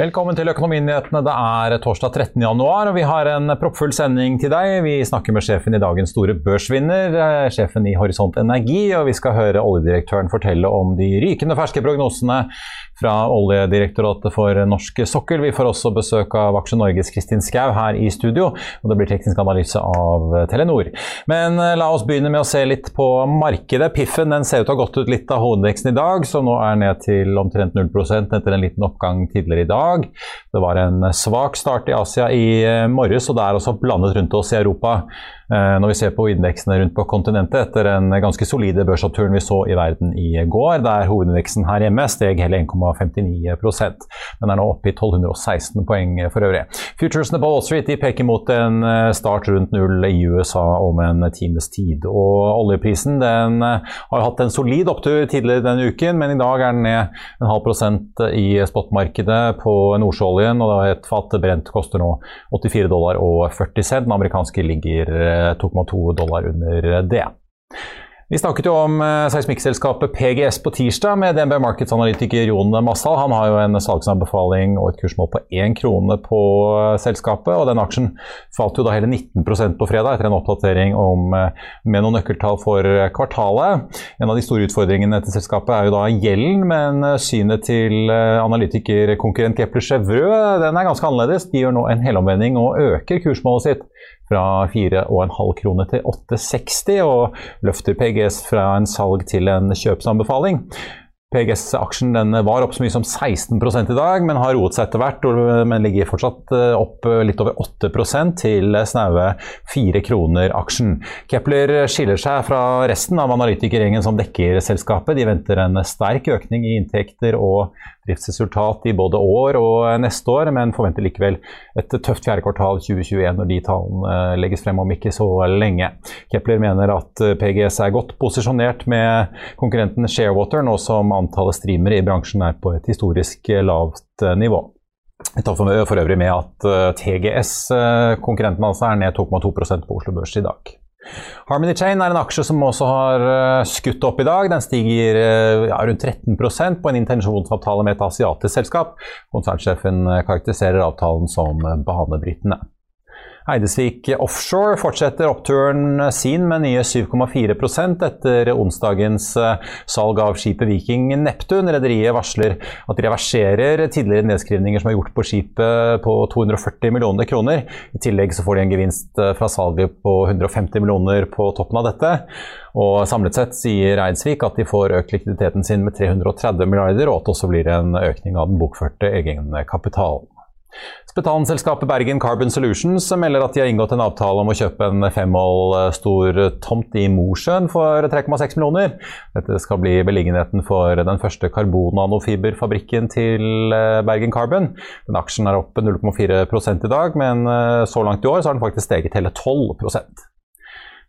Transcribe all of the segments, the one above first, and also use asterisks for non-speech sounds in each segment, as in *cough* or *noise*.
Velkommen til Økonominyhetene. Det er torsdag 13. januar, og vi har en proppfull sending til deg. Vi snakker med sjefen i dagens store børsvinner, eh, sjefen i Horisont Energi, og vi skal høre oljedirektøren fortelle om de rykende ferske prognosene fra Oljedirektoratet for norsk sokkel. Vi får også besøk av Aksje Norges Kristin Skau her i studio, og det blir teknisk analyse av Telenor. Men eh, la oss begynne med å se litt på markedet. Piffen den ser ut til å ha gått ut litt av hovedveksten i dag, som nå er ned til omtrent 0% etter en liten oppgang tidligere i dag. Det var en svak start i Asia i eh, morges, og det er også blandet rundt oss i Europa. Eh, når vi ser på indeksene rundt på kontinentet etter den ganske solide børsoppturen vi så i verden i går, der hovedindeksen her hjemme steg hele 1,59% Den er nå oppe i 1216 poeng for øvrig. Futuresene på Wall Street de peker mot en eh, start rundt null i USA om en times tid. Og oljeprisen den eh, har hatt en solid opptur tidligere denne uken, men i dag er den ned en halv prosent i spotmarkedet på nordsjøoljen. og Et fat brent koster nå 84 dollar og 40 cent. Den amerikanske ligger 2,2 dollar under det. Vi snakket jo om eh, seismikkselskapet PGS på tirsdag med DNB Markets-analytiker Jon Massal. Han har jo en salgsanbefaling og et kursmål på én krone på eh, selskapet. og Den aksjen falt jo da hele 19% på fredag etter en oppdatering om, eh, med noen nøkkeltall for kvartalet. En av de store utfordringene til selskapet er jo da gjelden, men synet til analytikerkonkurrent Kepler Chevreux den er ganske annerledes. De gjør nå en helomvending og øker kursmålet sitt fra 4,5 kroner til 8,60 og løfter PGS fra en salg til en kjøpsanbefaling. PGS-aksjen var opp så mye som 16 i dag, men har roet seg etter hvert. Men ligger fortsatt eh, opp litt over 8% til snaue 4 kroner aksjen. Kepler skiller seg fra resten av analytikergjengen som dekker selskapet. De venter en sterk økning i inntekter og driftsresultat i både år og neste år, men forventer likevel et tøft fjerde kvartal 2021 når de tallene eh, legges frem om ikke så lenge. Kepler mener at eh, PGS er godt posisjonert med konkurrenten Sharewater, nå som antallet streamere i bransjen er på et historisk eh, lavt nivå. Jeg tar for øvrig med at TGS, konkurrenten altså, er ned 2,2% på Oslo Børs i dag. Harmony Chain er en aksje som også har skutt opp i dag. Den stiger ja, rundt 13% på en intensjonsavtale med et asiatisk selskap. Konsernsjefen karakteriserer avtalen som banebrytende. Eidesvik Offshore fortsetter oppturen sin med nye 7,4% etter onsdagens eh, salg av skipet Viking Neptun. Rederiet varsler at de reverserer tidligere nedskrivninger som er gjort på skipet på 240 millioner kroner. I tillegg så får de en gevinst eh, fra salget på 150 millioner på toppen av dette. Og Samlet sett sier Eidsvik at de får økt likviditeten sin med 330 milliarder, og at det også blir en økning av den bokførte egenkapitalen. Spetalen-selskapet Bergen Carbon Solutions melder at de har inngått en avtale om å kjøpe en femmål eh, stor tomt i Mosjøen for 3,6 millioner. Dette skal bli beliggenheten for den første karbonnanofiberfabrikken til eh, Bergen Carbon. Den aksjen er opp 0,4 i dag, men eh, så langt i år har den faktisk steget hele 12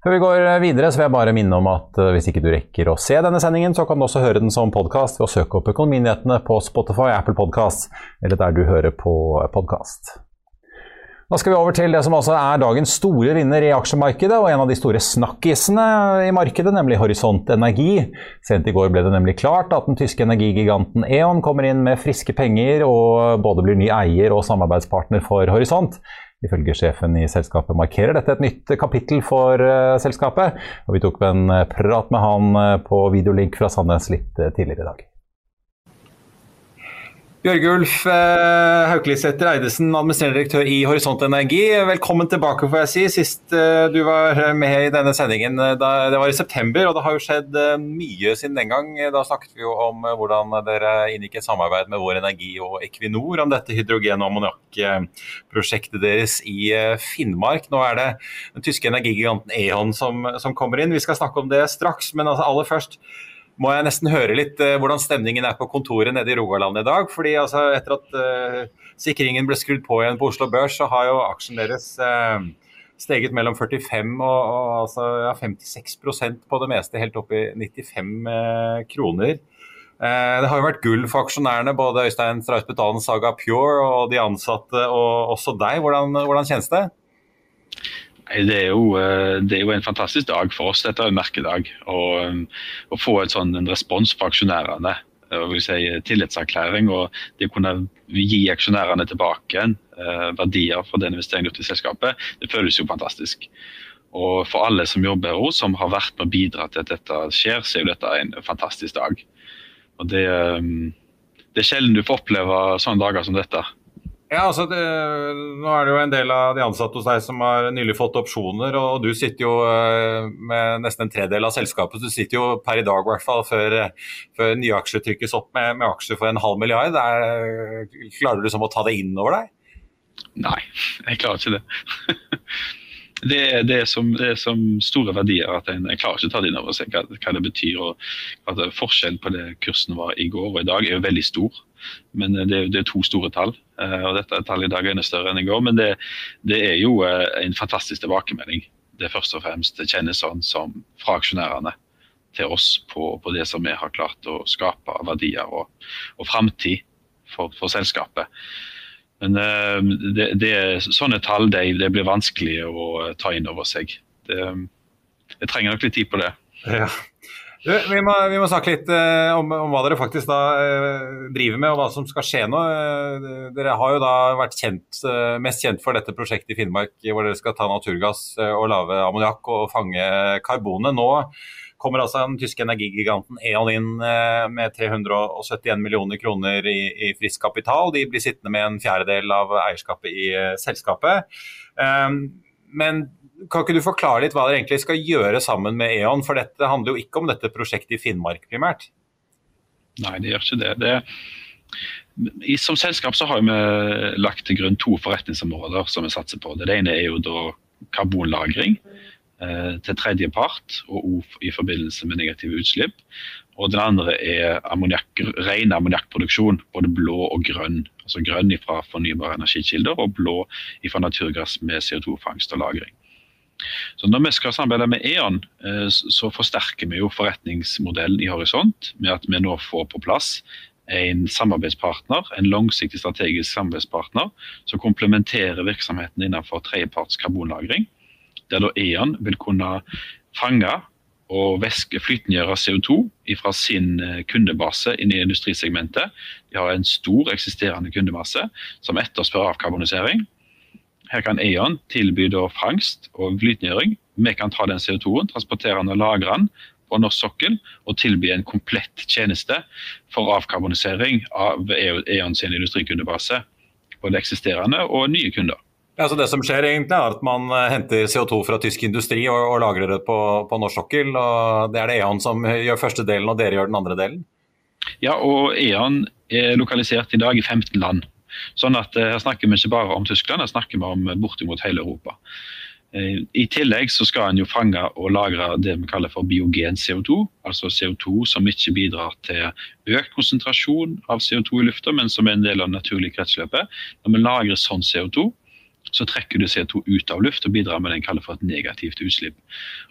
før vi går videre, så vil jeg bare minne om at eh, hvis ikke du rekker å se denne sendingen, så kan du også høre den som podkast ved å søke opp Økonominyhetene på Spotify, Apple Podkast eller der du hører på podkast. Da skal vi over til det som altså er dagens store vinner i aksjemarkedet, og en av de store snakkisene i markedet, nemlig Horisont Energi. Sent i går ble det nemlig klart at den tyske energigiganten E.ON kommer inn med friske penger og både blir ny eier og samarbeidspartner for Horisont. Ifølge sjefen i selskapet markerer dette et nytt kapittel for uh, selskapet. og Vi tok en uh, prat med han uh, på videolink fra Sandnes litt tidligere i dag. Bjørgulf eh, Hauklisæter Eidesen, administrerende direktør i Horisont Energi. Velkommen tilbake, får jeg si. Sist eh, du var med i denne sendingen, eh, det var i september, og det har jo skjedd mye siden den gang. Da snakket vi jo om hvordan dere inngikk et samarbeid med Vår Energi og Equinor om dette hydrogen- og ammoniakkprosjektet deres i Finnmark. Nå er det den tyske energigiganten E.ON som, som, kommer inn. Vi skal snakke om det straks, men altså aller først må jeg nesten høre litt uh, hvordan stemningen er på kontoret nede i Rogaland i dag. fordi altså, Etter at uh, sikringen ble skrudd på igjen på Oslo Børs, så har jo aksjen deres uh, steget mellom 45 og, og altså, ja, 56% på det meste, helt opp i 95 kroner. Det har jo vært gull for aksjonærene, både Øystein Strausbetalen, Saga Pure og de ansatte, og også deg. Hvordan, hvordan kjennes det? Det er, jo, eh, det er, jo, en fantastisk dag for oss. Dette er en merkedag. Å få en sånn en respons fra aksjonærene si, tillitserklæring og det å kunne gi aksjonærene tilbake igjen verdier for den investeringen gjort i selskapet, det føles jo fantastisk. Og for alle som jobber her, som har vært med å bidra til at dette skjer, så er jo dette en fantastisk dag. Og det, det er sjelden du får oppleve sånne dager som dette. Ja, altså det, Nå er det jo en del av de ansatte hos deg som har nylig fått opsjoner, og du sitter jo eh, med nesten en tredel av selskapet. Du sitter jo per i dag, i hvert fall, før, før nye aksjer trykkes opp med, med, aksjer for en halv milliard. Er, klarer du liksom å ta det inn over deg? Nei, jeg klarer ikke det. *laughs* det, er, det, er som, det er som store verdier at en, klarer ikke å ta det inn over seg hva, hva det betyr. og at Forskjellen på det kursen var i går og i dag er jo veldig stor. Men det er, det er to store tall. Eh, og dette tallet i dag er enda større enn i går. Men det, det er jo eh, en fantastisk tilbakemelding. Det er først og fremst kjennes sånn som fra aksjonærene til oss på, på, det som vi har klart å skape av verdier og, og framtid for, for, selskapet. Men uh, det, det, sånne tall det, det, blir vanskelig å ta inn over seg. Det, jeg trenger nok litt tid på det. Ja. Du, vi, må, vi, må, snakke litt eh, om, om, hva dere faktisk da eh, driver med og hva som skal skje nå. Eh, dere har jo da vært kjent, mest kjent for dette prosjektet i Finnmark hvor dere skal ta naturgass og lage ammoniakk og fange karbonet. Nå kommer altså den tyske energigiganten E.ON inn med 371 millioner kroner i, i frisk kapital. De blir sittende med en fjerdedel av eierskapet i selskapet. men kan ikke du forklare litt hva dere egentlig skal gjøre sammen med E.ON? For dette handler jo ikke om dette prosjektet i Finnmark primært? Nei, det gjør ikke det. det i, som selskap så har vi lagt til grunn to forretningsområder som vi satser på. Det ene er jo da karbonlagring eh, til tredjepart og i forbindelse med negative utslipp. Og den andre er ammoniak, ren ammoniakkproduksjon, både blå og grønn. Altså grønn fra fornybare energikilder og blå fra naturgass med CO2-fangst og -lagring. Så Når vi skal samarbeide med E.ON, eh, så forsterker vi jo forretningsmodellen i Horisont med at vi nå får på plass en samarbeidspartner, en langsiktig strategisk samarbeidspartner som komplementerer virksomheten innenfor tredjeparts karbonlagring. Der da E.ON vil kunne fange og væske flytengjøre CO2 fra sin eh, kundebase inn i industrisegmentet. De har en stor eksisterende kundemasse som etterspør avkarbonisering. Her kan E.ON tilby fangst og flytnyring. Vi kan ta den CO2-en, transportere den og lagre den på norsk sokkel og tilby en komplett tjeneste for avkarbonisering av E.ON sin industrikundebase. Både eksisterende og nye kunder. Ja, Det som skjer egentlig er at man eh, henter CO2 fra tysk industri og, og lagrer det på, på, norsk sokkel. og Det er det E.ON som gjør første delen, og dere gjør den andre delen? Ja, og E.ON er lokalisert i dag i 15 land. Sånn at eh, Her snakker vi ikke bare om Tyskland, her snakker vi om bortimot hele Europa. Eh, I tillegg så skal en jo fange og lagre det vi kaller for biogen CO2. Altså CO2 som ikke bidrar til økt konsentrasjon av CO2 i lufta, men som er en del av det naturlige kretsløpet. Når vi lagrer sånn CO2, så trekker du CO2 ut av luft og bidrar med det en kaller for et negativt utslipp.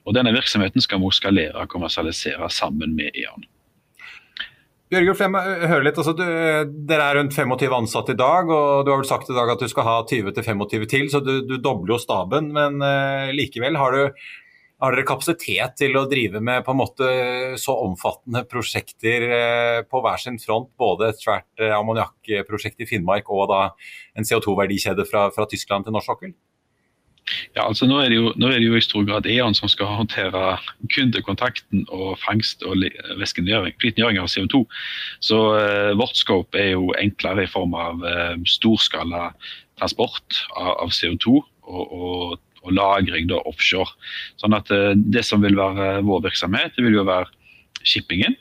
Og Denne virksomheten skal vi skalere og kommersialisere sammen med E.ON. Bjørgulf, jeg må høre litt. Altså, du, dere er rundt 25 ansatte i dag, og du har vel sagt i dag at du skal ha 20-25 til, så du, du, dobler jo staben. Men uh, likevel, har, du, har, dere kapasitet til å drive med på en måte så omfattende prosjekter uh, på hver sin front? Både et svært uh, ammoniakkprosjekt i Finnmark og da en CO2-verdikjede fra, fra Tyskland til norsk sokkel? Ja, altså nå er, jo, nå er, det jo, i stor grad E.ON som skal håndtere kundekontakten og fangst og flytengjøring av CO2. Så eh, vårt scope er jo enklere i form av eh, storskala transport av, av CO2 og, og, og, lagring da offshore. Sånn at eh, Det som vil være vår virksomhet, det vil jo være shippingen.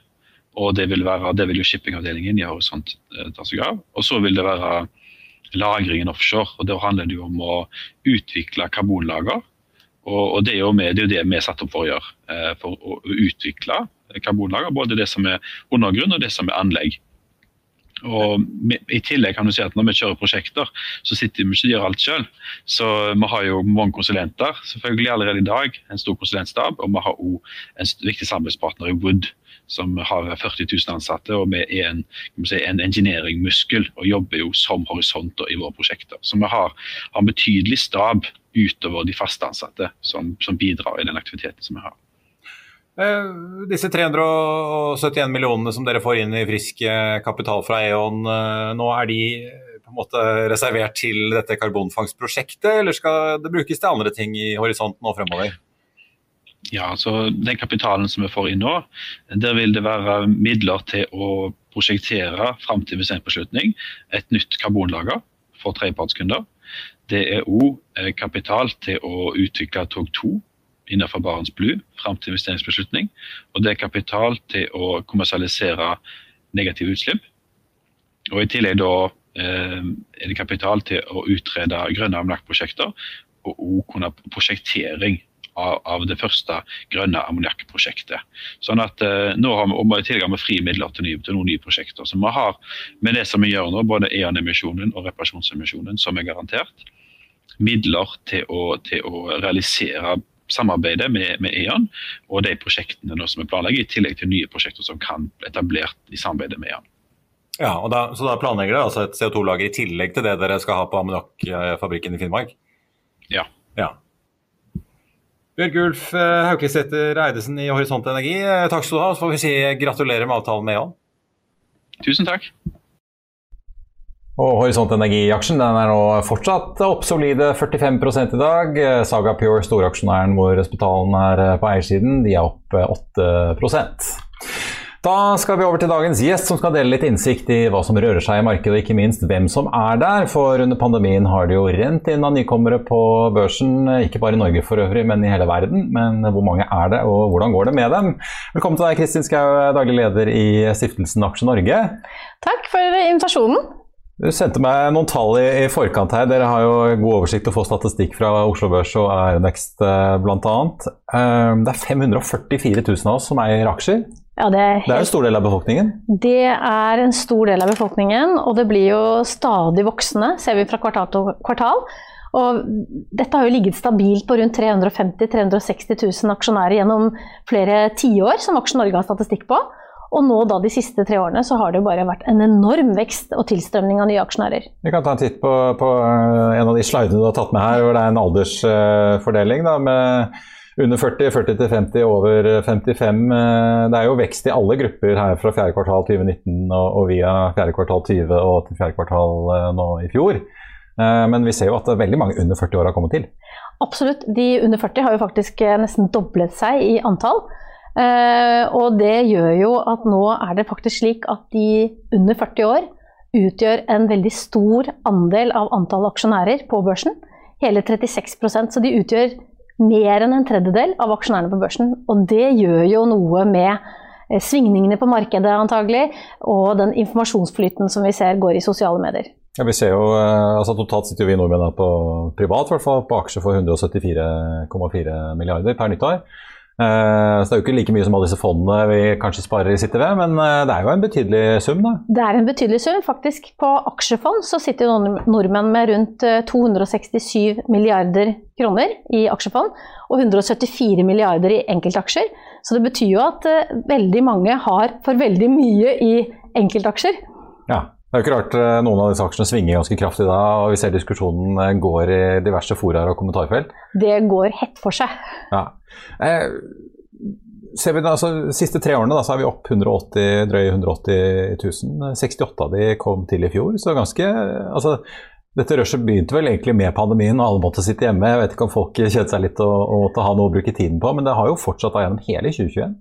Og det vil, være, det vil jo shippingavdelingen i Horisont ta seg av. Og så vil det være lagringen offshore. og Da handler det jo om å utvikle karbonlager. Og, og det, er jo med, det, er jo det vi er satt opp for å gjøre. Eh, for å utvikle karbonlager. Både det som er undergrunn og det som er anlegg. Og I tillegg kan du si at når vi kjører prosjekter, så sitter vi ikke og gjør alt sjøl. Så vi har jo mange konsulenter selvfølgelig allerede i dag, en stor konsulentstab. Og vi har òg en viktig samarbeidspartner i Wood som har 40 000 ansatte. Og vi er en, si, en engineering-muskel og jobber jo som horisonter i våre prosjekter. Så vi har, har en betydelig stab utover de faste ansatte som, som bidrar i den aktiviteten som vi har. Eh, disse 371 millionene som dere får inn i frisk kapital fra E.ON, nå er de på en måte reservert til dette karbonfangstprosjektet, eller skal det brukes til andre ting i horisonten og fremover? Ja, så Den kapitalen som vi får inn nå, der vil det være midler til å prosjektere fram til investeringsbeslutning et nytt karbonlager for tredjepartskunder. Det er òg eh, kapital til å utvikle tog 2 innenfor Barents Blue fram til investeringsbeslutning. Og det er kapital til å kommersialisere negative utslipp. Og I tillegg da eh, er det kapital til å utrede grønne ammoniakkprosjekter og òg kunne prosjektering av, av det første grønne ammoniakkprosjektet. Sånn at eh, nå har vi, og I tilgang med vi frie midler til, nye, til noen nye prosjekter. Så vi har med det som vi gjør nå, både EON-emisjonen og reparasjonsemisjonen, som er garantert, midler til å, til å realisere samarbeidet med, med, E.ON og de prosjektene som vi planlegger, i tillegg til nye prosjekter som kan bli etablert i samarbeidet med E.ON. Ja, da, Så da planlegger dere altså et CO2-lager i tillegg til det dere skal ha på ammoniakkfabrikken i Finnmark? Ja. ja. Bjørgulf Ulf Haukesæter Eidesen i Horisont Energi, eh, takk skal du ha. Så får vi si gratulerer med avtalen med Jan. Tusen takk. Og Horisont Energi-aksjen den er nå fortsatt opp solide 45 i dag. Saga Pure, storaksjonæren hvor hospitalen er på eiersiden, de er opp 8 da skal vi over til dagens gjest, som skal dele litt innsikt i hva som rører seg i markedet, og ikke minst hvem som er der. For under pandemien har det jo rent inn av nykommere på børsen, ikke bare i Norge for øvrig, men i hele verden. Men hvor mange er det, og hvordan går det med dem? Velkommen til deg, Kristin Skau, daglig leder i stiftelsen Aksje Norge. Takk for invitasjonen. Du sendte meg noen tall i, i, forkant her. Dere har jo god oversikt og får statistikk fra Oslo Børs og Aeronext eh, bl.a. Eh, det er 544 000 av oss som eier aksjer. Ja, det, er det er en stor del av befolkningen? Det er en stor del av befolkningen, og det blir jo stadig voksende, ser vi fra kvartal til kvartal. Og dette har jo ligget stabilt på rundt 350 000-360 000 aksjonærer gjennom flere tiår, som Aksje Norge har statistikk på. Og nå da de siste tre årene så har det jo bare vært en enorm vekst og tilstrømning av nye aksjonærer. Vi kan ta en titt på, på en av de slidene du har tatt med her, hvor det er en aldersfordeling da, med under 40, 40 til 50, over 55. Eh, det er jo vekst i alle grupper her fra fjerde kvartal 2019 og, via fjerde kvartal 20 og til fjerde kvartal eh, nå i fjor. Eh, men vi ser jo at veldig mange under 40 år har kommet til. Absolutt. De under 40 har jo faktisk nesten doblet seg i antall. Og det gjør jo at nå er det faktisk slik at de under 40 år utgjør en veldig stor andel av antall aksjonærer på børsen. Hele 36% så de utgjør mer enn en tredjedel av aksjonærene på børsen. Og det gjør jo noe med eh, svingningene på markedet antagelig, og den informasjonsflyten som vi ser går i sosiale medier. Ja, vi ser jo, eh, altså Totalt sitter vi nordmenn på privat, hvert fall, på aksjer for 174,4 milliarder per nyttår. Eh, så det er jo ikke like mye som alle disse fondene vi kanskje sparer i sitter ved, men eh, det er jo en betydelig sum, da? Det er en betydelig sum. Faktisk på aksjefond så sitter jo nordmenn med rundt 267 eh, milliarder kroner i aksjefond, og 174 milliarder i enkeltaksjer. Så det betyr jo at veldig mange har for veldig mye i enkeltaksjer. Ja. Det er jo ikke rart noen av disse aksjene svinger ganske kraftig da, og vi ser diskusjonen går i diverse foraer og kommentarfelt. Det går hett for seg. Ja. Eh, ser vi da, altså, De siste tre årene da, så er vi opp 180, drøye 180 000. 68 av de kom til i fjor, så ganske altså, dette rushet begynte vel egentlig med pandemien, og alle måtte sitte hjemme. Jeg vet ikke om folk kjente seg litt og, og måtte ha noe å bruke tiden på, men det har jo fortsatt gjennom hele 2021.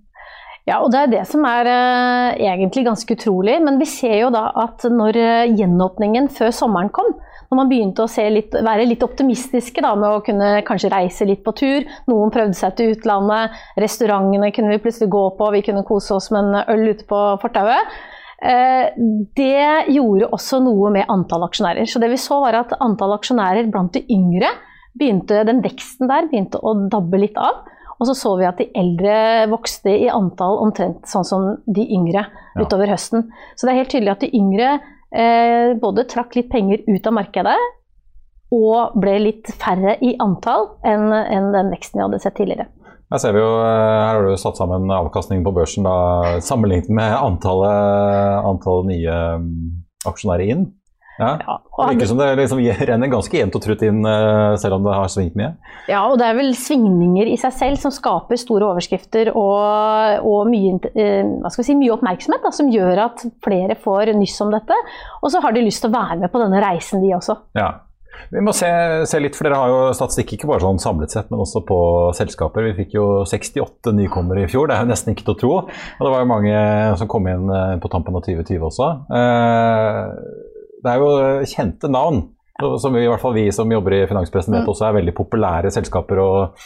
Ja, og det er det som er uh, egentlig ganske utrolig. Men vi ser jo da at når uh, gjenåpningen før sommeren kom, når man begynte å litt, være litt optimistiske da, med å kunne kanskje reise litt på tur. Noen prøvde seg til utlandet. Restaurantene kunne vi plutselig gå på, vi kunne kose oss med en øl ute på fortauet. Eh, det gjorde også noe med antall aksjonærer. Så det vi så var at antall aksjonærer blant de yngre, begynte, den veksten der begynte å dabbe litt av. Og så så vi at de eldre vokste i antall omtrent sånn som de yngre utover høsten. Så det er helt tydelig at de yngre eh, både trakk litt penger ut av markedet og ble litt færre i antall enn, enn den veksten vi hadde sett tidligere. Her ser vi jo, eh, her har du satt sammen avkastningen på børsen da, sammenlignet med antallet, antallet nye mm, aksjonærer inn. Ja, Det virker som det liksom *laughs* renner ganske jevnt og trutt inn, eh, selv om det har svingt mye. Ja, og det er vel svingninger i seg selv som skaper store overskrifter og, og mye, eh, si, mye, oppmerksomhet, da, som gjør at flere får nyss om dette. Og så har de lyst til å være med på denne reisen, de også. Ja. Vi må se, se, litt, for Dere har jo statistikk ikke bare sånn samlet sett, men også på selskaper. Vi fikk jo 68 nykommere i fjor, det er jo nesten ikke til å tro. Og det var jo mange som kom inn eh, på tampen av 2020 også. Eh, det er jo kjente navn, som vi, i hvert fall vi som jobber i finanspressen vet mm. også er veldig populære selskaper. og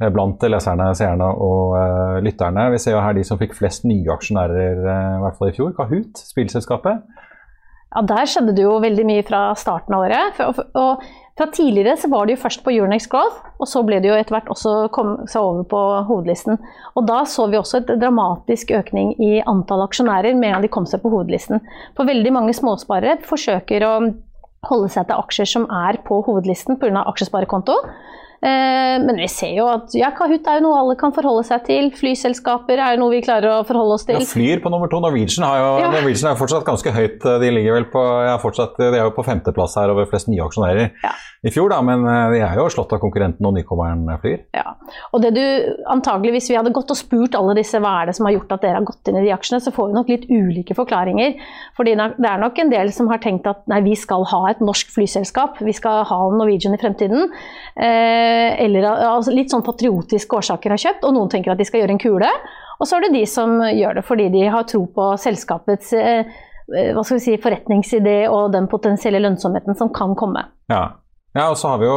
eh, Blant leserne, seerne og uh, lytterne. Vi ser jo her de som fikk flest nye aksjonærer uh, i hvert fall i fjor. Kahoot, spillselskapet. Ja, Der skjedde det jo veldig mye fra starten av året. Og, fra tidligere så var det jo først på Euronex Growth, og så ble det jo etter hvert også kom seg over på hovedlisten. Og da så vi også et dramatisk økning i antall aksjonærer med en de kom seg på hovedlisten. For veldig mange småsparere forsøker å holde seg til aksjer som er på hovedlisten pga. aksjesparekonto. Eh, men vi ser jo at ja, Kahoot er jo noe alle kan forholde seg til. Flyselskaper er jo noe vi klarer å forholde oss til. Ja, Flyr på nummer to. Norwegian, har jo, ja. Norwegian er fortsatt ganske høyt. De ligger vel på, ja, fortsatt, de er jo på femteplass her over flest nye aksjonærer ja. i fjor, da, men eh, de er jo slått av konkurrenten og nykommeren Flyr. Ja, og det du antagelig, Hvis vi hadde gått og spurt alle disse hva er det som har gjort at dere har gått inn i de aksjene, så får vi nok litt ulike forklaringer. Fordi det er nok en del som har tenkt at nei, vi skal ha et norsk flyselskap, vi skal ha Norwegian i fremtiden. Eh, eller altså litt sånn patriotiske årsaker har kjøpt, og noen tenker at de skal gjøre en kule. Og så er det de som gjør det fordi de har tro på selskapets eh, hva skal vi si, forretningsidé og den potensielle lønnsomheten som kan komme. Ja. Ja, og så har vi jo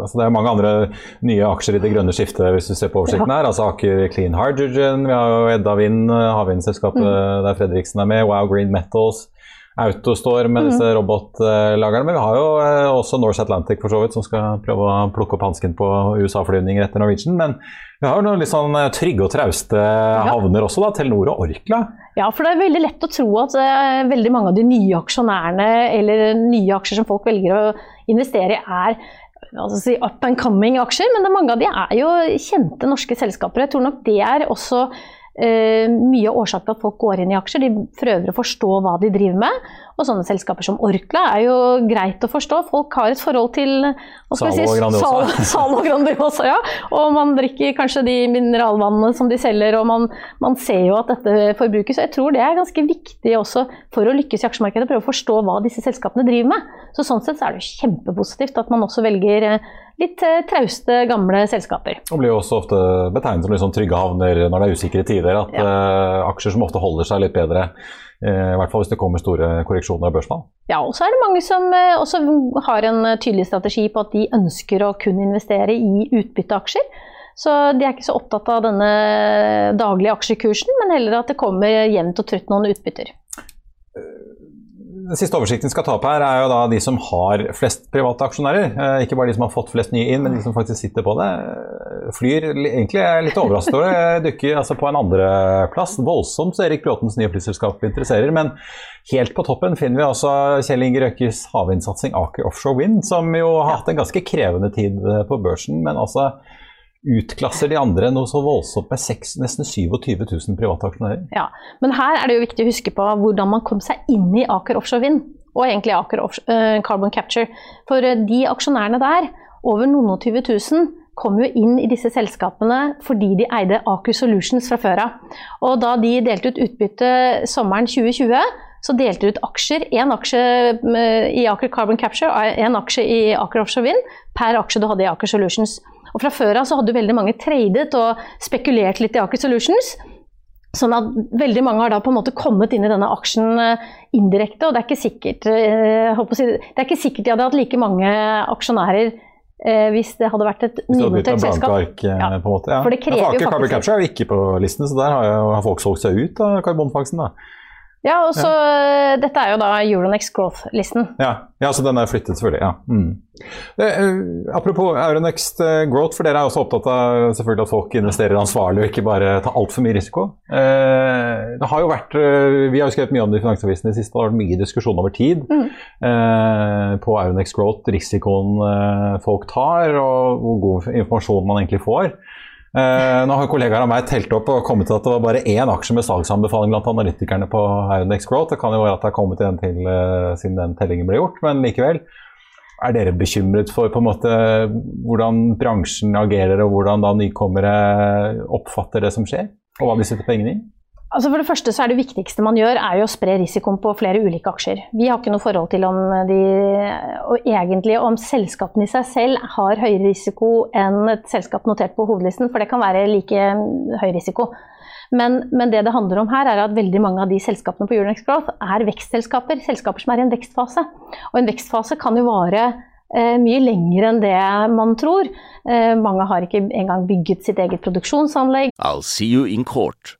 altså Det er mange andre nye aksjer i det grønne skiftet, hvis du ser på oversikten her. altså Aker Clean Hydrogen, vi har jo Edda Vind, havvindselskapet mm. der Fredriksen er med, Wow Green Metals. Autostore med disse mm. robotlagerne. Men vi har jo eh, også Norse Atlantic for så vidt, som skal prøve å plukke opp hansken på USA-flyvninger etter Norwegian. Men vi har jo noen litt sånn eh, trygge og trauste ja. havner også, da. Telenor og Orkla. Ja, for det er veldig lett å tro at uh, veldig mange av de nye aksjonærene eller nye aksjer som folk velger å investere i, er altså si up and coming aksjer. Men mange av de er jo kjente norske selskaper. Jeg tror nok det er også mye av årsaken til at folk går inn i aksjer. De prøver å forstå hva de driver med. Og sånne selskaper som Orkla er jo greit å forstå. Folk har et forhold til Zalo si, Grandiosa. Sal, *laughs* og Grandiosa ja. Og man drikker kanskje de mineralvannene som de selger, og man, man, ser jo at dette forbrukes. Og jeg tror det er ganske viktig også for å lykkes i aksjemarkedet, prøve å forstå hva disse selskapene driver med. Så sånn sett så er det jo kjempepositivt at man også velger eh, litt eh, trauste, gamle selskaper. Og blir jo også ofte betegnet som sånn trygge havner når det er usikre tider. At ja. uh, aksjer som ofte holder seg litt bedre, uh, i hvert fall hvis det kommer store korreksjoner av børsfall. Ja, og så er det mange som uh, også har en tydelig strategi på at de ønsker å kun investere i utbytteaksjer. Så de er ikke så opptatt av denne daglige aksjekursen, men heller at det kommer jevnt og trutt noen utbytter. Den siste oversikten vi skal ta opp her, er jo da de som har flest private aksjonærer. Eh, ikke bare de som har fått flest nye inn, men de som faktisk sitter på det. Flyr egentlig er litt overrasket over det. Dukker altså på en andreplass. Voldsomt så Erik Bråtens nye flyselskap interesserer. Men helt på toppen finner vi altså Kjell Inge Røkkes havvindsatsing Aker Offshore Wind, som jo har hatt en ganske krevende tid på børsen. men altså utklasser de andre noe så voldsomt med 6, nesten 27 000 private aksjonærer. Ja, men her er det jo viktig å huske på hvordan man kom seg inn i Aker Offshore Vind, og egentlig Aker uh, Carbon Capture. For uh, de aksjonærene der, over noen og 20 000, kom jo inn i disse selskapene fordi de eide Aker Solutions fra før av. Og da de delte ut utbytte sommeren 2020, så delte de ut aksjer. Én aksje eh, i Aker Carbon Capture og én aksje i Aker Offshore Vind per aksje du hadde i Aker Solutions. Og Fra før av så hadde veldig mange tradet og spekulert litt i Aker Solutions. Sånn at veldig mange har da på en måte kommet inn i denne aksjen eh, indirekte. Og det er ikke sikkert, eh, si, det er ikke sikkert de hadde hatt like mange aksjonærer eh, hvis det hadde vært et nynotert selskap. Ark, ja. på en måte, ja. For det krever ja, for jo faktisk Carbon Capture er jo ikke på listen, så der har, jo, har folk solgt seg ut av karbonfangsten. da. Ja, og så ja. Dette er jo da Euronex Growth-listen. Ja. ja, så den er flyttet, selvfølgelig. ja. Mm. Eh, apropos Euronext eh, Growth, for dere er også opptatt av selvfølgelig at folk investerer ansvarlig og ikke bare tar altfor mye risiko. Eh, det har jo vært, eh, Vi har jo skrevet mye om det i Finansavisen i det siste, det har vært mye diskusjon over tid mm. eh, på Euronext Growth, risikoen eh, folk tar og hvor god informasjon man egentlig får. Eh, nå har kollegaer av meg telt opp og kommet til at det var bare én aksje med salgsanbefaling blant analytikerne på Euronex Growth. Det kan jo være at det har kommet en til uh, siden den tellingen ble gjort, men likevel. Er dere bekymret for på en måte hvordan bransjen agerer, og hvordan da nykommere oppfatter det som skjer, og hva de setter pengene i? Altså for det første så er Det viktigste man gjør, er jo å spre risikoen på flere ulike aksjer. Vi har ikke noe forhold til om de, og egentlig om selskapene i seg selv har høyere risiko enn et selskap notert på hovedlisten, for det kan være like høy risiko. Men, men, det det handler om her, er at veldig mange av de selskapene på Euronex Growth er vekstselskaper. Selskaper som er i en vekstfase. Og en vekstfase kan jo vare eh, mye lenger enn det man tror. Eh, mange har ikke engang bygget sitt eget produksjonsanlegg. I'll see you in court.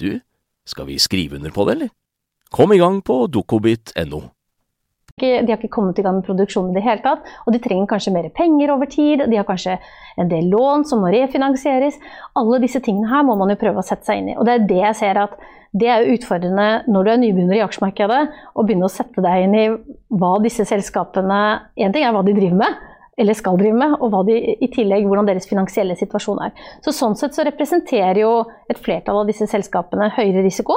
du, skal vi skrive under på det, eller? Kom i gang på dokobit.no. De har ikke kommet i gang med produksjonen i det hele tatt, og de trenger kanskje mer penger over tid. De har kanskje en del lån som må refinansieres. Alle disse tingene her må man jo prøve å sette seg inn i. Og det er det jeg ser at det er utfordrende når du er nybegynner i aksjemarkedet, å begynne å sette deg inn i hva disse selskapene En ting er hva de driver med, eller skal drive med, og de, i tillegg hvordan deres finansielle situasjon er. Så Sånn sett så representerer jo et flertall av disse selskapene høyere risiko.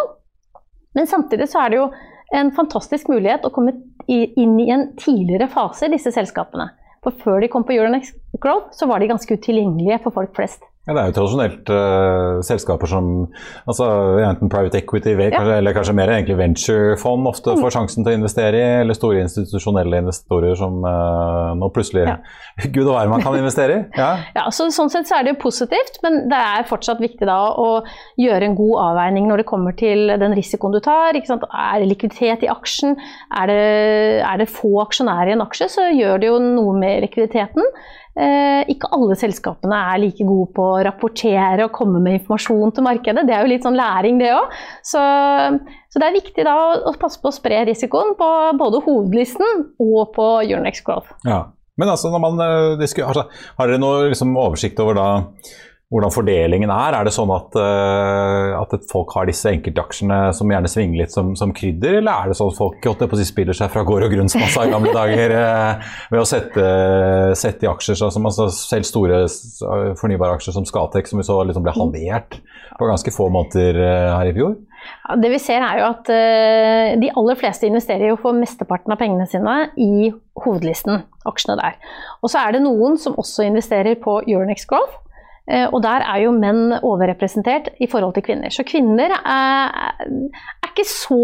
Men samtidig så er det jo en fantastisk mulighet å komme inn i en tidligere fase i disse selskapene. For før de kom på Euronex Growth, så var de ganske utilgjengelige for folk flest. Ja, Det er jo tradisjonelt uh, selskaper som altså, enten private equity ja. kanskje, eller kanskje mer egentlig venturefond ofte mm. får sjansen til å investere i, eller store institusjonelle investorer som uh, nå plutselig ja. *laughs* Gud og hver man kan investere i. Ja. *laughs* ja, så Sånn sett så er det jo positivt, men det er fortsatt viktig da å gjøre en god avveining når det kommer til den risikoen du tar. Er det likviditet i aksjen? Er det, er det få aksjonærer i en aksje, så gjør det jo noe med likviditeten. Eh, ikke alle selskapene er like gode på å rapportere og komme med informasjon til markedet. Det er jo litt sånn læring, det òg. Så, så, det er viktig da å passe på å spre risikoen på både hovedlisten og på Euronex Growth. Ja. Men altså, man, eh, altså, har dere noe liksom, oversikt over da hvordan fordelingen er. Er det sånn at, uh, at folk har disse enkeltaksjene som gjerne svinger litt som, som krydder, eller er det sånn at folk si, spiller seg fra gård og grunn, som man sa i gamle dager, uh, ved å sette, sette i aksjer som altså, selv store fornybare aksjer som Skatek, som vi så liksom ble halvert på ganske få måneder uh, her i fjor? Det vi ser er jo at De aller fleste investerer jo for mesteparten av pengene sine i hovedlisten, aksjene der. Og så er det noen som også investerer på Euronex Growth. Eh, og der er jo menn overrepresentert i forhold til kvinner. Så kvinner er, er ikke så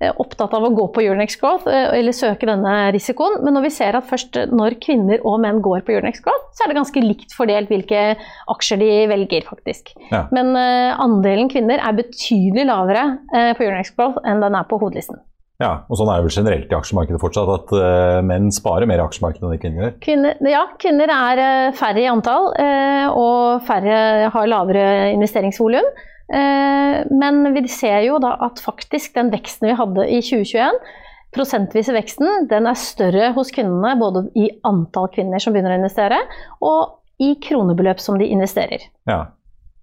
eh, opptatt av å gå på Euronex Growth eh, eller søke denne risikoen. Men når vi ser at først når kvinner og menn går på Euronex Growth, så er det ganske likt fordelt hvilke aksjer de velger, faktisk. Ja. Men andelen kvinner er betydelig lavere på Euronex Growth enn den er på hovedlisten. Ja, og sånn er det vel generelt i aksjemarkedet fortsatt, at uh, menn sparer mer i aksjemarkedet enn kvinner gjør? Kvinner, ja, kvinner er uh, færre i antall, uh, og færre har lavere investeringsvolum. men vi ser jo da at faktisk den veksten vi hadde i 2021, prosentvise veksten, den er større hos kvinnene, både i antall kvinner som begynner å investere, og i kronebeløp som de investerer. Ja,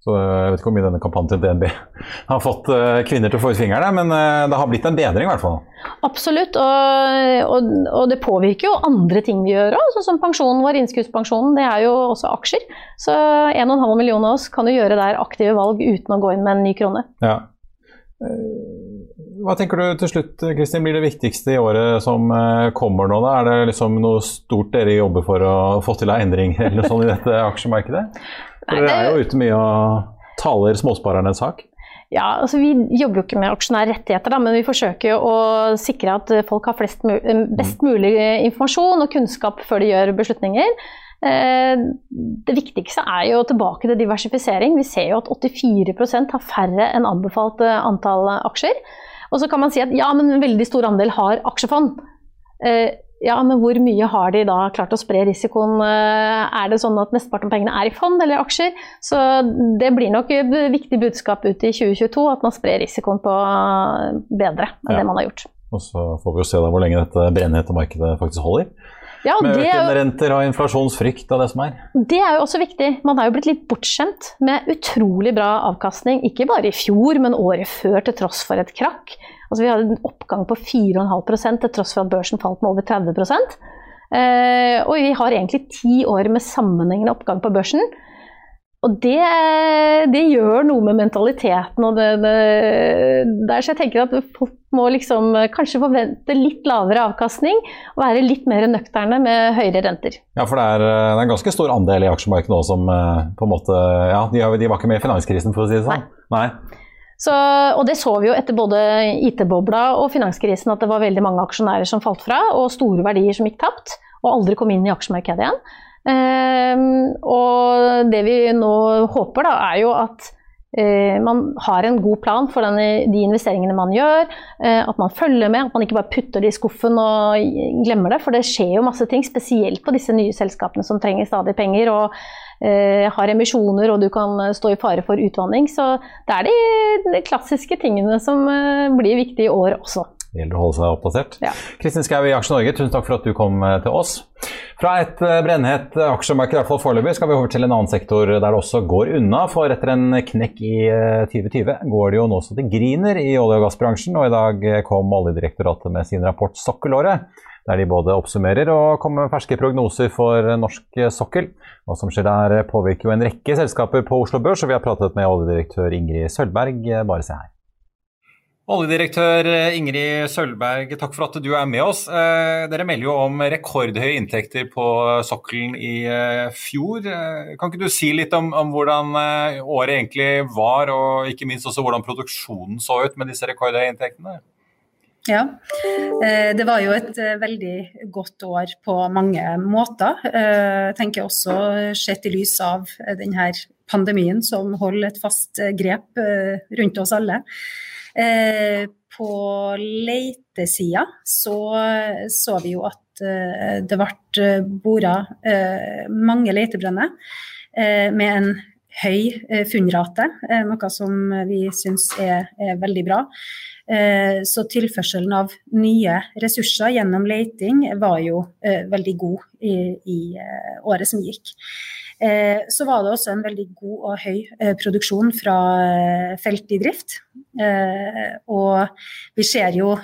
så Jeg vet ikke hvor mye denne kampanjen til DNB *laughs* har fått uh, kvinner til å få ut fingrene, men uh, det har blitt en bedring i hvert fall. Absolutt, og, og, og det påvirker jo andre ting vi gjør òg, sånn som pensjonen vår. Innskuddspensjonen, det er jo også aksjer. Så 1,5 millioner av oss kan jo gjøre der aktive valg uten å gå inn med en ny krone. Ja. Eh, hva tenker du til slutt, Kristin, blir det viktigste i året som kommer nå? Da? Er det liksom noe stort dere jobber for å få til av endringer eller noe sånt i dette aksjemarkedet? Dere er jo ute mye og taler småsparernes sak. Ja, altså Vi jobber jo ikke med aksjonærrettigheter, men vi forsøker å sikre at folk har mul best mulig informasjon og kunnskap før de gjør beslutninger. Eh, det viktigste er jo tilbake til diversifisering. Vi ser jo at 84% har færre enn anbefalt eh, antall aksjer. Og så kan man si at ja, men en veldig stor andel har aksjefond. Eh, ja, men hvor mye har de da klart å spre risikoen? Eh, er det sånn at mesteparten av pengene er i fond eller aksjer? Så det blir nok et viktig budskap ut i 2022 at man sprer risikoen på bedre enn ja. det man har gjort. Og så får vi jo se da hvor lenge dette brennhete markedet faktisk holder. Ja, med økende renter og inflasjonsfrykt og det som er. Det er jo også viktig. Man har jo blitt litt bortskjemt med utrolig bra avkastning, ikke bare i fjor, men året før, til tross for et krakk. Altså, vi hadde en oppgang på 4,5 til tross for at børsen falt med over 30 eh, Og vi har egentlig ti år med sammenhengende oppgang på børsen. Og det, det gjør noe med mentaliteten. og det, det, der Så jeg tenker at folk må liksom kanskje forvente litt lavere avkastning og være litt mer nøkterne med høyere renter. Ja, for det er, det er en ganske stor andel i aksjemarkedet nå som eh, på en måte Ja, de, de var ikke med i finanskrisen, for å si det sånn. Nei. Nei. Så, og det så vi jo etter både IT-bobla og finanskrisen at det var veldig mange aksjonærer som falt fra, og store verdier som gikk tapt, og aldri kom inn i aksjemarkedet igjen. Um, og det vi nå håper, da, er jo at uh, man har en god plan for denne, de investeringene man gjør. Uh, at man følger med, at man ikke bare putter det i skuffen og glemmer det. For det skjer jo masse ting, spesielt på disse nye selskapene som trenger stadig penger. og har emisjoner og du kan eh, stå i fare for utvanning. Så det er de, de klassiske tingene som eh, blir viktige i år også. Det gjelder å holde seg oppdatert. Ja. Kristin Skau i Aksje Norge, tusen takk for at du kom til oss. Fra et brennhett aksjemarked, i hvert fall foreløpig, skal vi over til en annen sektor der det også går unna. For etter en knekk i 2020 går det jo nå så det griner i olje- og gassbransjen. Og i dag kom Oljedirektoratet med sin rapport Sokkelåret der de både oppsummerer og kommer med ferske prognoser for norsk sokkel. Hva som skjer der påvirker jo en rekke selskaper på Oslo Børs, og vi har pratet med oljedirektør Ingrid Sølvberg. Bare se her. Oljedirektør Ingrid Sølvberg, takk for at du er med oss. Eh, dere melder jo om rekordhøye inntekter på sokkelen i eh, fjor. Eh, kan ikke du si litt om, om, hvordan året egentlig var, og ikke minst også hvordan produksjonen så ut med disse rekordhøye inntektene? Ja, eh, det var jo et eh, veldig godt år på mange måter. Eh, jeg tenker også sett i lys av denne pandemien som holder et fast grep rundt oss alle. På leitesida så, så vi jo at det ble bora mange leitebrønner med en høy funnrate, noe som vi syns er, er veldig bra. Eh, så tilførselen av nye ressurser gjennom leiting var jo eh, veldig god i, i eh, året som gikk. Så var det også en veldig god og høy produksjon fra felt i drift. Og vi ser jo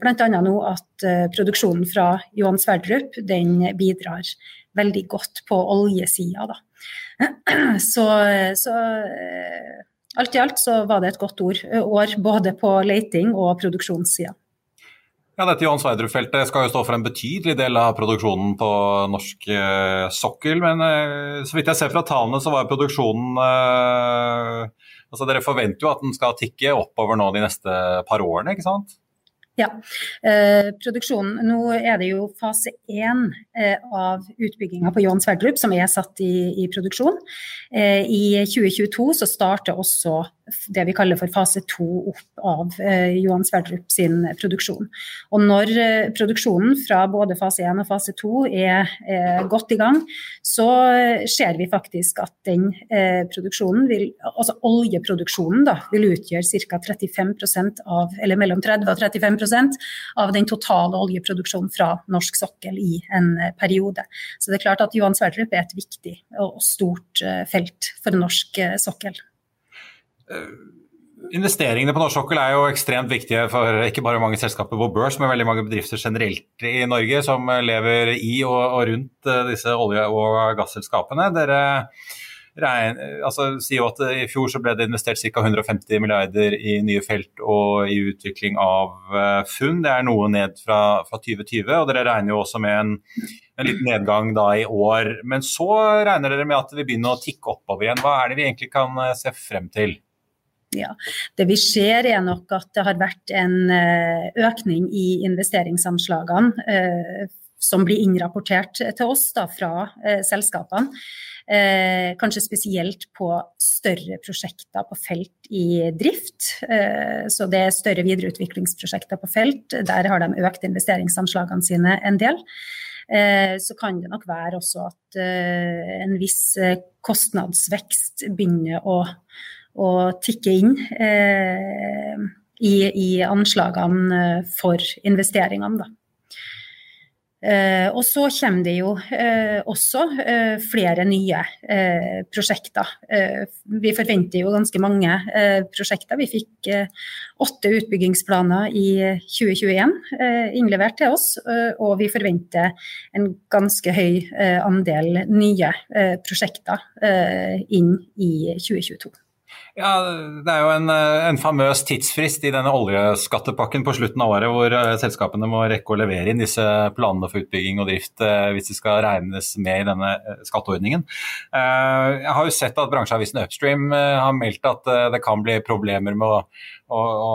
bl.a. nå at produksjonen fra Johan Sverdrup den bidrar veldig godt på oljesida. *clears throat* Så, så alt i alt så var det et godt ord, år både på leiting og produksjonssida. Ja, dette Johan Sverdrup-feltet skal jo stå for en betydelig del av produksjonen på norsk eh, sokkel. Men eh, så vidt jeg ser fra tallene, så var produksjonen eh, altså Dere forventer jo at den skal tikke oppover nå de neste par årene, ikke sant? Ja. Eh, produksjonen Nå er det jo fase én eh, av utbygginga på Johan Sverdrup som er satt i, i produksjon. Eh, I 2022 så starter også det vi kaller for fase to opp av eh, Johan Sverdrup sin produksjon. Og når eh, produksjonen fra både fase én og fase to er, er, godt i gang, så ser vi faktisk at den eh, produksjonen vil, altså oljeproduksjonen da, vil utgjøre ca. 35% av, eller mellom 30 og 35 av den totale oljeproduksjonen fra norsk sokkel i en eh, periode. Så det er klart at Johan Sverdrup er et viktig og stort eh, felt for norsk eh, sokkel. Investeringene på norsk sokkel er jo ekstremt viktige for ikke bare mange selskaper på børs, men veldig mange bedrifter generelt i Norge som lever i og, rundt disse olje- og gasselskapene. Dere altså, sier jo at I fjor så ble det investert ca. 150 milliarder i nye felt og i utvikling av uh, funn. Det er noe ned fra, fra 2020, og dere regner jo også med en, en liten nedgang da i år. Men så regner dere med at det vil begynne å tikke oppover igjen. Hva er det vi egentlig kan uh, se frem til? Ja, Det vi ser er nok at det har vært en uh, økning i investeringsanslagene som blir innrapportert til oss da, fra selskapene. Eh, kanskje spesielt på større prosjekter på felt i drift. Eh, så det er større videreutviklingsprosjekter på felt. Der har de økt investeringsanslagene sine en del. Eh, så kan det nok være også at eh, en viss eh, kostnadsvekst begynner å, å tikke inn eh, i, i, anslagene for investeringene. Da. Eh, og så kommer det jo eh, også eh, flere nye eh, prosjekter. Eh, vi forventer jo ganske mange eh, prosjekter. Vi fikk åtte utbyggingsplaner i 2021 innlevert til oss, og vi forventer en ganske høy andel nye prosjekter inn i 2022. Ja, Det er jo en, en, famøs tidsfrist i denne oljeskattepakken på slutten av året, hvor uh, selskapene må rekke å levere inn disse planene for utbygging og drift uh, hvis de skal regnes med i denne skatteordningen. jeg har jo sett at bransjeavisen Upstream har meldt at det kan bli problemer med å, å, å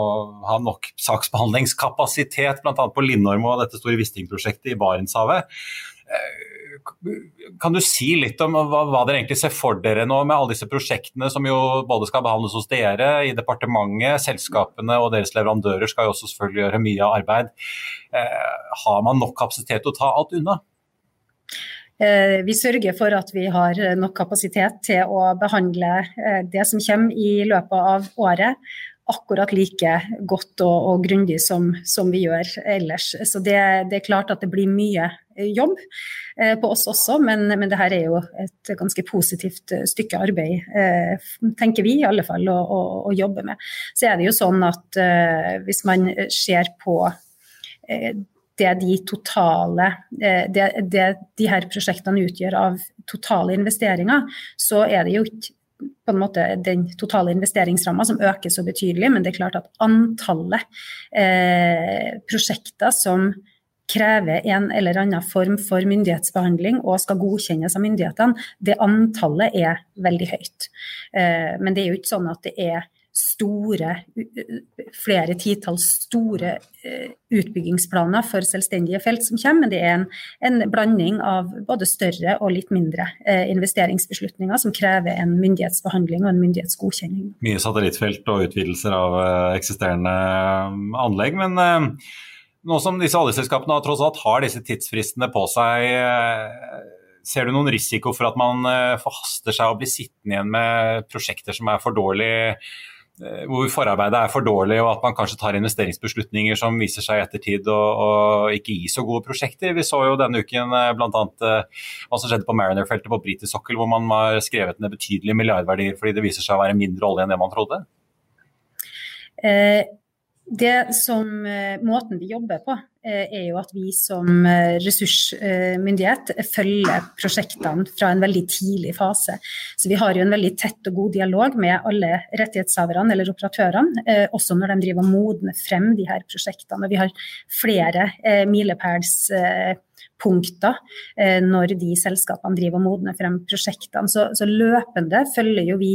ha nok saksbehandlingskapasitet, bl.a. på Lindorm og dette store Wisting-prosjektet i Barentshavet. Kan du si litt om hva, hva, dere egentlig ser for dere nå med alle disse prosjektene som jo både skal behandles hos dere, i departementet, selskapene og deres leverandører skal jo også selvfølgelig gjøre mye arbeid. Eh, har man nok kapasitet til å ta alt unna? Eh, vi sørger for at vi har nok kapasitet til å behandle eh, det som kommer i løpet av året akkurat like godt og, og grundig som, som, vi gjør ellers. Så det, det, er klart at det blir mye jobb på oss også, men, men det her er jo et ganske positivt eh, stykke arbeid, eh, tenker vi i alle fall, å, å, å, jobbe med. Så er det jo sånn at eh, hvis man ser på eh, det de totale det, det de her prosjektene utgjør av totale investeringer, så er det jo ikke på en måte den totale investeringsramma som øker så betydelig, men det er klart at antallet eh, prosjekter som krever en eller annen form for myndighetsbehandling og skal godkjennes av myndighetene, det antallet er veldig høyt. Eh, men det er jo ikke sånn at det er store, flere titalls store eh, utbyggingsplaner for selvstendige felt som kommer, men det er en, en blanding av både større og litt mindre eh, investeringsbeslutninger som krever en myndighetsbehandling og en myndighetsgodkjenning. Mye satellittfelt og utvidelser av eksisterende anlegg. men nå som disse oljeselskapene tross alt har disse tidsfristene på seg, ser du noen risiko for at man forhaster seg og blir sittende igjen med prosjekter som er for dårlige Eh, hvor forarbeidet er for dårlig, og at man kanskje tar investeringsbeslutninger som viser seg i ettertid og ikke gi så gode prosjekter. Vi så jo denne uken eh, bl.a. Eh, hva som skjedde på Mariner-feltet på britisk sokkel, hvor man har skrevet ned betydelige milliardverdier fordi det viser seg å være mindre olje enn det man trodde. Eh, det som eh, Måten vi jobber på, eh, er jo at vi som eh, ressursmyndighet følger prosjektene fra en veldig tidlig fase. Så vi har jo en veldig tett og god dialog med alle rettighetshaverne eller operatørene, også når de driver og modner frem de her prosjektene. Og vi har flere milepælspunkter når de selskapene driver og modner frem prosjektene. Så, så løpende følger jo vi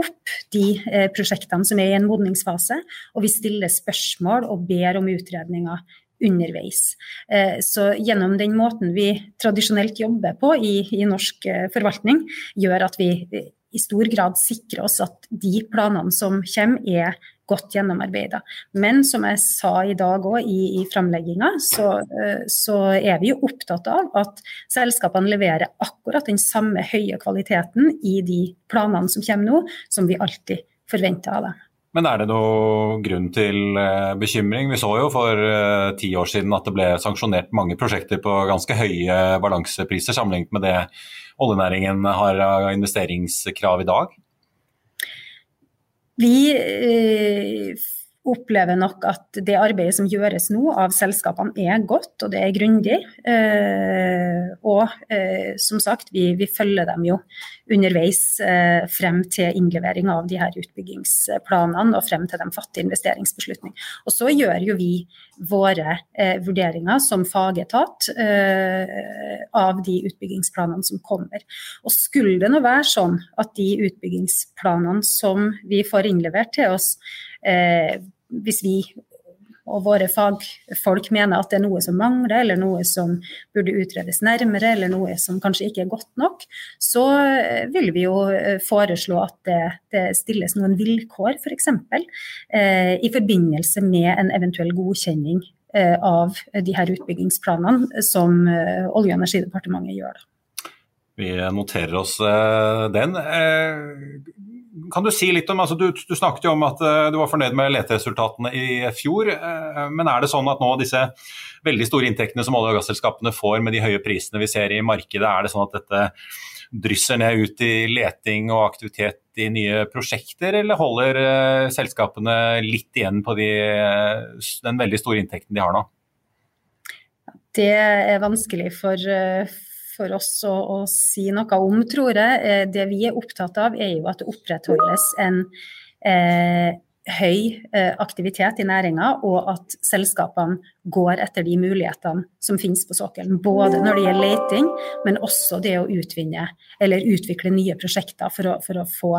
opp de eh, prosjektene som er i en modningsfase, og vi stiller spørsmål og ber om utredninger underveis. Eh, så gjennom den måten vi tradisjonelt jobber på i, i norsk eh, forvaltning, gjør at vi i stor grad sikrer oss at de planene som kommer, er godt gjennomarbeida. Men som jeg sa i dag òg i, i framlegginga, så, eh, så, er vi jo opptatt av at selskapene leverer akkurat den samme høye kvaliteten i de planene som kommer nå, som vi alltid forventer av dem. Men er det noe grunn til eh, bekymring? Vi så jo for uh, ti år siden at det ble sanksjonert mange prosjekter på ganske høye balansepriser sammenlignet med det oljenæringen har av investeringskrav i dag. Vi eh, opplever nok at det arbeidet som gjøres nå av selskapene er godt, og det er grundig. Eh, og eh, som sagt, vi, vi, følger dem jo underveis eh, frem til innlevering av de her utbyggingsplanene og frem til de fatter investeringsbeslutning. Og så gjør jo vi våre eh, vurderinger som fagetat eh, av de utbyggingsplanene som kommer. Og skulle det nå være sånn at de utbyggingsplanene som vi får innlevert til oss, eh, hvis vi og våre fagfolk mener at det er noe som mangler, eller noe som burde utredes nærmere, eller noe som kanskje ikke er godt nok, så eh, vil vi jo eh, foreslå at det, det stilles noen vilkår, f.eks. For eh, i forbindelse med en eventuell godkjenning eh, av de her utbyggingsplanene som eh, Olje- og energidepartementet gjør. Vi noterer oss eh, den kan du si litt om, altså du, du, snakket jo om at uh, du var fornøyd med leteresultatene i fjor. Uh, men er det sånn at nå disse veldig store inntektene som olje- og gasselskapene får med de høye prisene vi ser i markedet, er det sånn at dette drysser ned ut i leting og aktivitet i nye prosjekter, eller holder uh, selskapene litt igjen på de, den veldig store inntekten de har nå? Det er vanskelig for, for oss å, å, si noe om, tror jeg. Eh, det vi er opptatt av, er jo at det opprettholdes en eh, høy eh, aktivitet i næringa, og at selskapene går etter de mulighetene som finnes på sokkelen. Både når det gjelder leting, men også det å utvinne eller utvikle nye prosjekter for å, for å få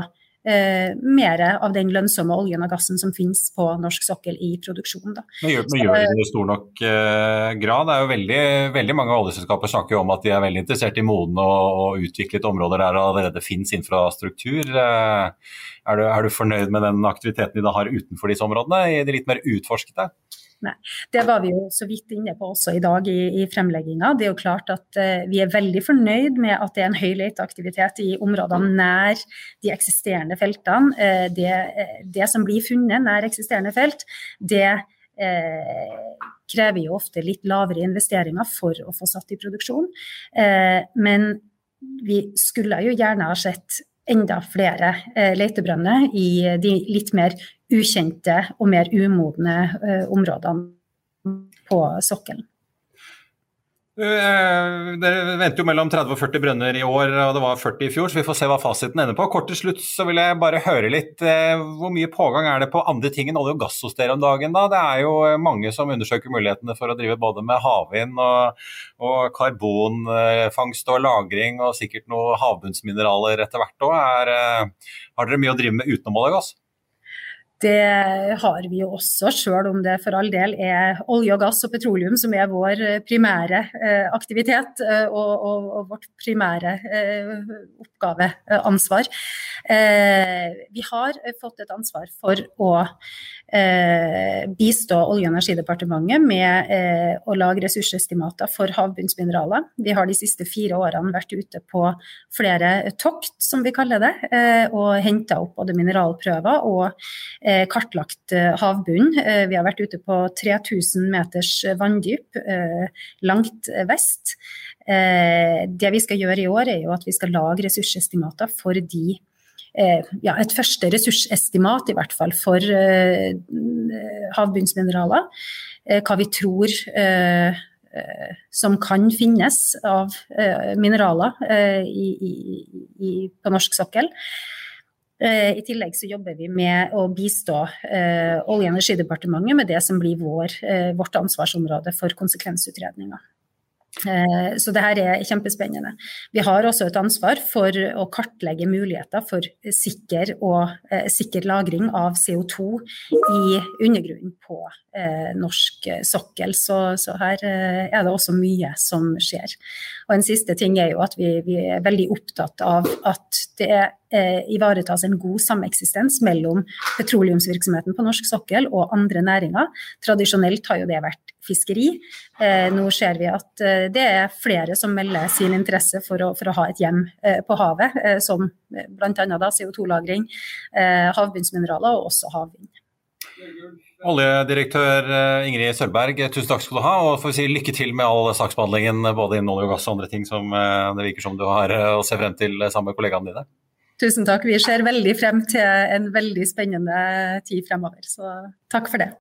eh, mer av den lønnsomme oljen og gassen som finnes på norsk sokkel i produksjon. Da. Men gjør, men gjør det i stor nok eh, grad? Det er jo veldig, veldig mange oljeselskaper snakker om at de er veldig interessert i modne og, og utviklet områder der det allerede finnes infrastruktur. Eh, er, du, er, du, fornøyd med den aktiviteten de da har utenfor disse områdene, i de litt mer utforskede? Nei. Det var vi jo så vidt inne på også i dag i, i fremlegginga. Det er jo klart at uh, vi er veldig fornøyd med at det er en høy leteaktivitet i områdene nær de eksisterende feltene. Uh, det, uh, det, som blir funnet nær eksisterende felt, det krever jo ofte litt lavere investeringer for å få satt i produksjon. men vi skulle jo gjerne ha sett enda flere letebrønner i de litt mer ukjente og mer umodne uh, områdene på sokkelen. Uh, dere venter jo mellom 30 og 40 brønner i år, og det var 40 i fjor, så vi får se hva fasiten ender på. Kort til slutt så vil jeg bare høre litt. Uh, hvor mye pågang er det på andre ting enn olje og gass hos dere om dagen? da? Det er jo mange som undersøker mulighetene for å drive både med havvind og, og karbonfangst og -lagring, og sikkert noe havbunnsmineraler etter hvert òg. Har dere mye å drive med utenom olje og gass? Det har vi jo også, sjøl om det for all del er olje og gass og petroleum som er vår eh, primære eh, aktivitet eh, og, og, og, vårt primære oppgaveansvar. Vi har fått et ansvar for å bistå Olje- og energidepartementet med å lage ressursestimater for havbunnsmineraler. Vi har de siste fire årene vært ute på flere tokt, som vi kaller det, og henta opp både mineralprøver og Eh, kartlagt eh, havbunnen. Eh, vi har vært ute på 3000 meters vanndyp langt vest. Det vi skal gjøre i år, er jo at vi skal lage ressursestimater for de ja, et første ressursestimat, i hvert fall, for havbunnsmineraler. hva vi tror som kan finnes av mineraler i, i, i, på norsk sokkel. Eh, I tillegg så jobber vi med å bistå eh, Olje- og energidepartementet med det som blir vår, eh, vårt ansvarsområde for konsekvensutredninger. Eh, så det her er kjempespennende. Vi har også et ansvar for å kartlegge muligheter for sikker, og, eh, sikker lagring av CO2 i undergrunnen på eh, norsk sokkel. Så, så, her er det også mye som skjer. Og En siste ting er jo at vi, vi er veldig opptatt av at det er eh, ivaretas en god sameksistens mellom petroleumsvirksomheten på norsk sokkel og andre næringer. Tradisjonelt har jo det vært fiskeri. Eh, nå ser vi at eh, det er flere som melder sin interesse for å, for å ha et hjem eh, på havet, eh, som bl.a. CO2-lagring, eh, havbunnsmineraler og også havvind. Oljedirektør Ingrid Sølberg, tusen takk skal du ha. Og får si lykke til med all saksbehandlingen både innen olje og gass og andre ting som det virker som du har å se frem til sammen med kollegaene dine. Tusen takk. Vi ser veldig frem til en veldig spennende tid fremover. Så takk for det.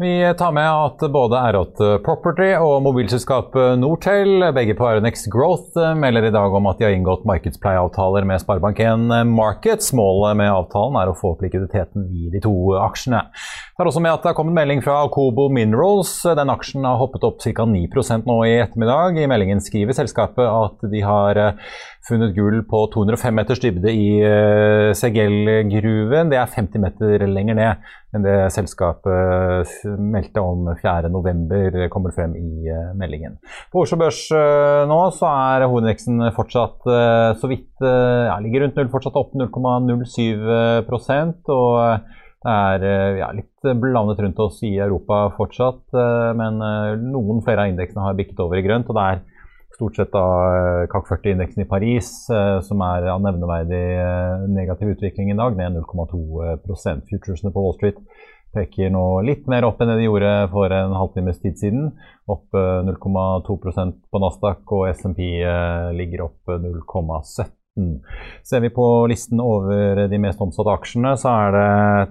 Vi tar med at både R8 Property og mobilselskapet Nortel, begge på Aronex Growth, melder i dag om at de har inngått markedspleieavtaler med Sparebank1 Markets. Målet med avtalen er å få opp likviditeten i de to aksjene. Det er også med at det har kommet melding fra Kobo Minerals. Den aksjen har hoppet opp ca. 9% nå i ettermiddag. I meldingen skriver selskapet at de har funnet gull på 205 meters dybde i uh, Segel-gruven. Det er 50 meter lenger ned enn det selskapet meldte om 4.11. kommer frem i uh, meldingen. På Oslo Børs nå så er hovedindeksen fortsatt så vidt ja, ligger rundt null, fortsatt opp 0,07% og det er ja, litt blandet rundt oss i Europa fortsatt, men noen flere av indeksene har bikket over i grønt. og det er stort sett da CAC 40-indeksen i Paris, eh, som er av nevneverdig eh, negativ utvikling i dag, ned 0,2% Futuresene på Wall Street peker nå litt mer opp enn det de gjorde for en halvtimes tid siden. Opp 0,2 eh, på Nasdaq, og SMP ligger opp 0,17. Ser vi på listen over de mest omsatte aksjene, så er det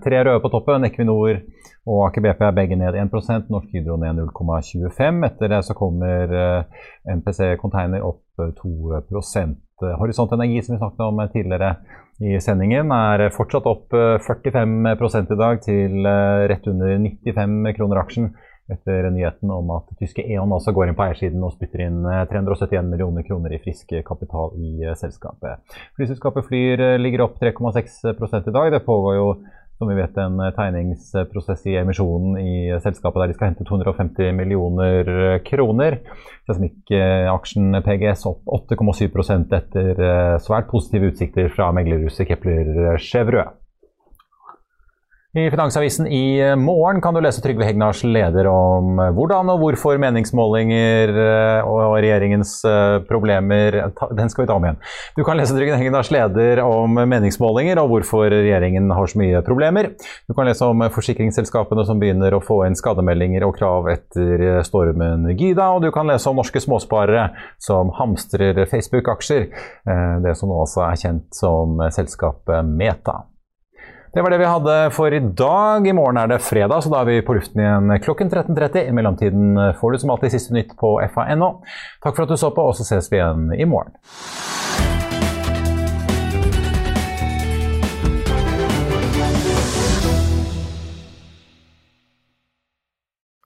tre røde på toppen. Equinor og Aker BP er begge ned 1 Norsk Hydro ned 0,25 Etter det så kommer MPC eh, Container opp 2 eh, Horisont Energi, som vi snakket om tidligere i sendingen, er fortsatt opp 45 eh, i dag, til rett under 95 kroner aksjen. Etter nyheten om at tyske E.ON også går inn på eiersiden og spytter inn 371 millioner kroner i frisk kapital i selskapet. Flyselskapet Flyr ligger opp 3,6 i dag. Det pågår jo som vi vet, en eh, tegningsprosess i emisjonen i selskapet der de skal hente 250 millioner eh, kroner. Seismikkaksjen PGS opp 8,7 etter eh, svært positive utsikter fra meglerhuset Kepler Chevreux. I Finansavisen i eh, morgen kan du lese Trygve Hegnars leder om eh, hvordan og hvorfor meningsmålinger eh, og regjeringens problemer Den skal vi ta om igjen. Du kan lese Trygve Hegnars leder om meningsmålinger og hvorfor regjeringen har så mye problemer. Du kan lese om forsikringsselskapene som begynner å få inn skademeldinger og krav etter stormen Gyda, og du kan lese om norske småsparere som hamstrer Facebook-aksjer, det som nå altså er kjent som selskapet Meta. Det var det vi hadde for i dag. I morgen er det fredag, så da er vi på luften igjen klokken 13.30. I mellomtiden får du som alltid siste nytt på fa.no. Takk for at du så på, og så ses vi igjen i morgen.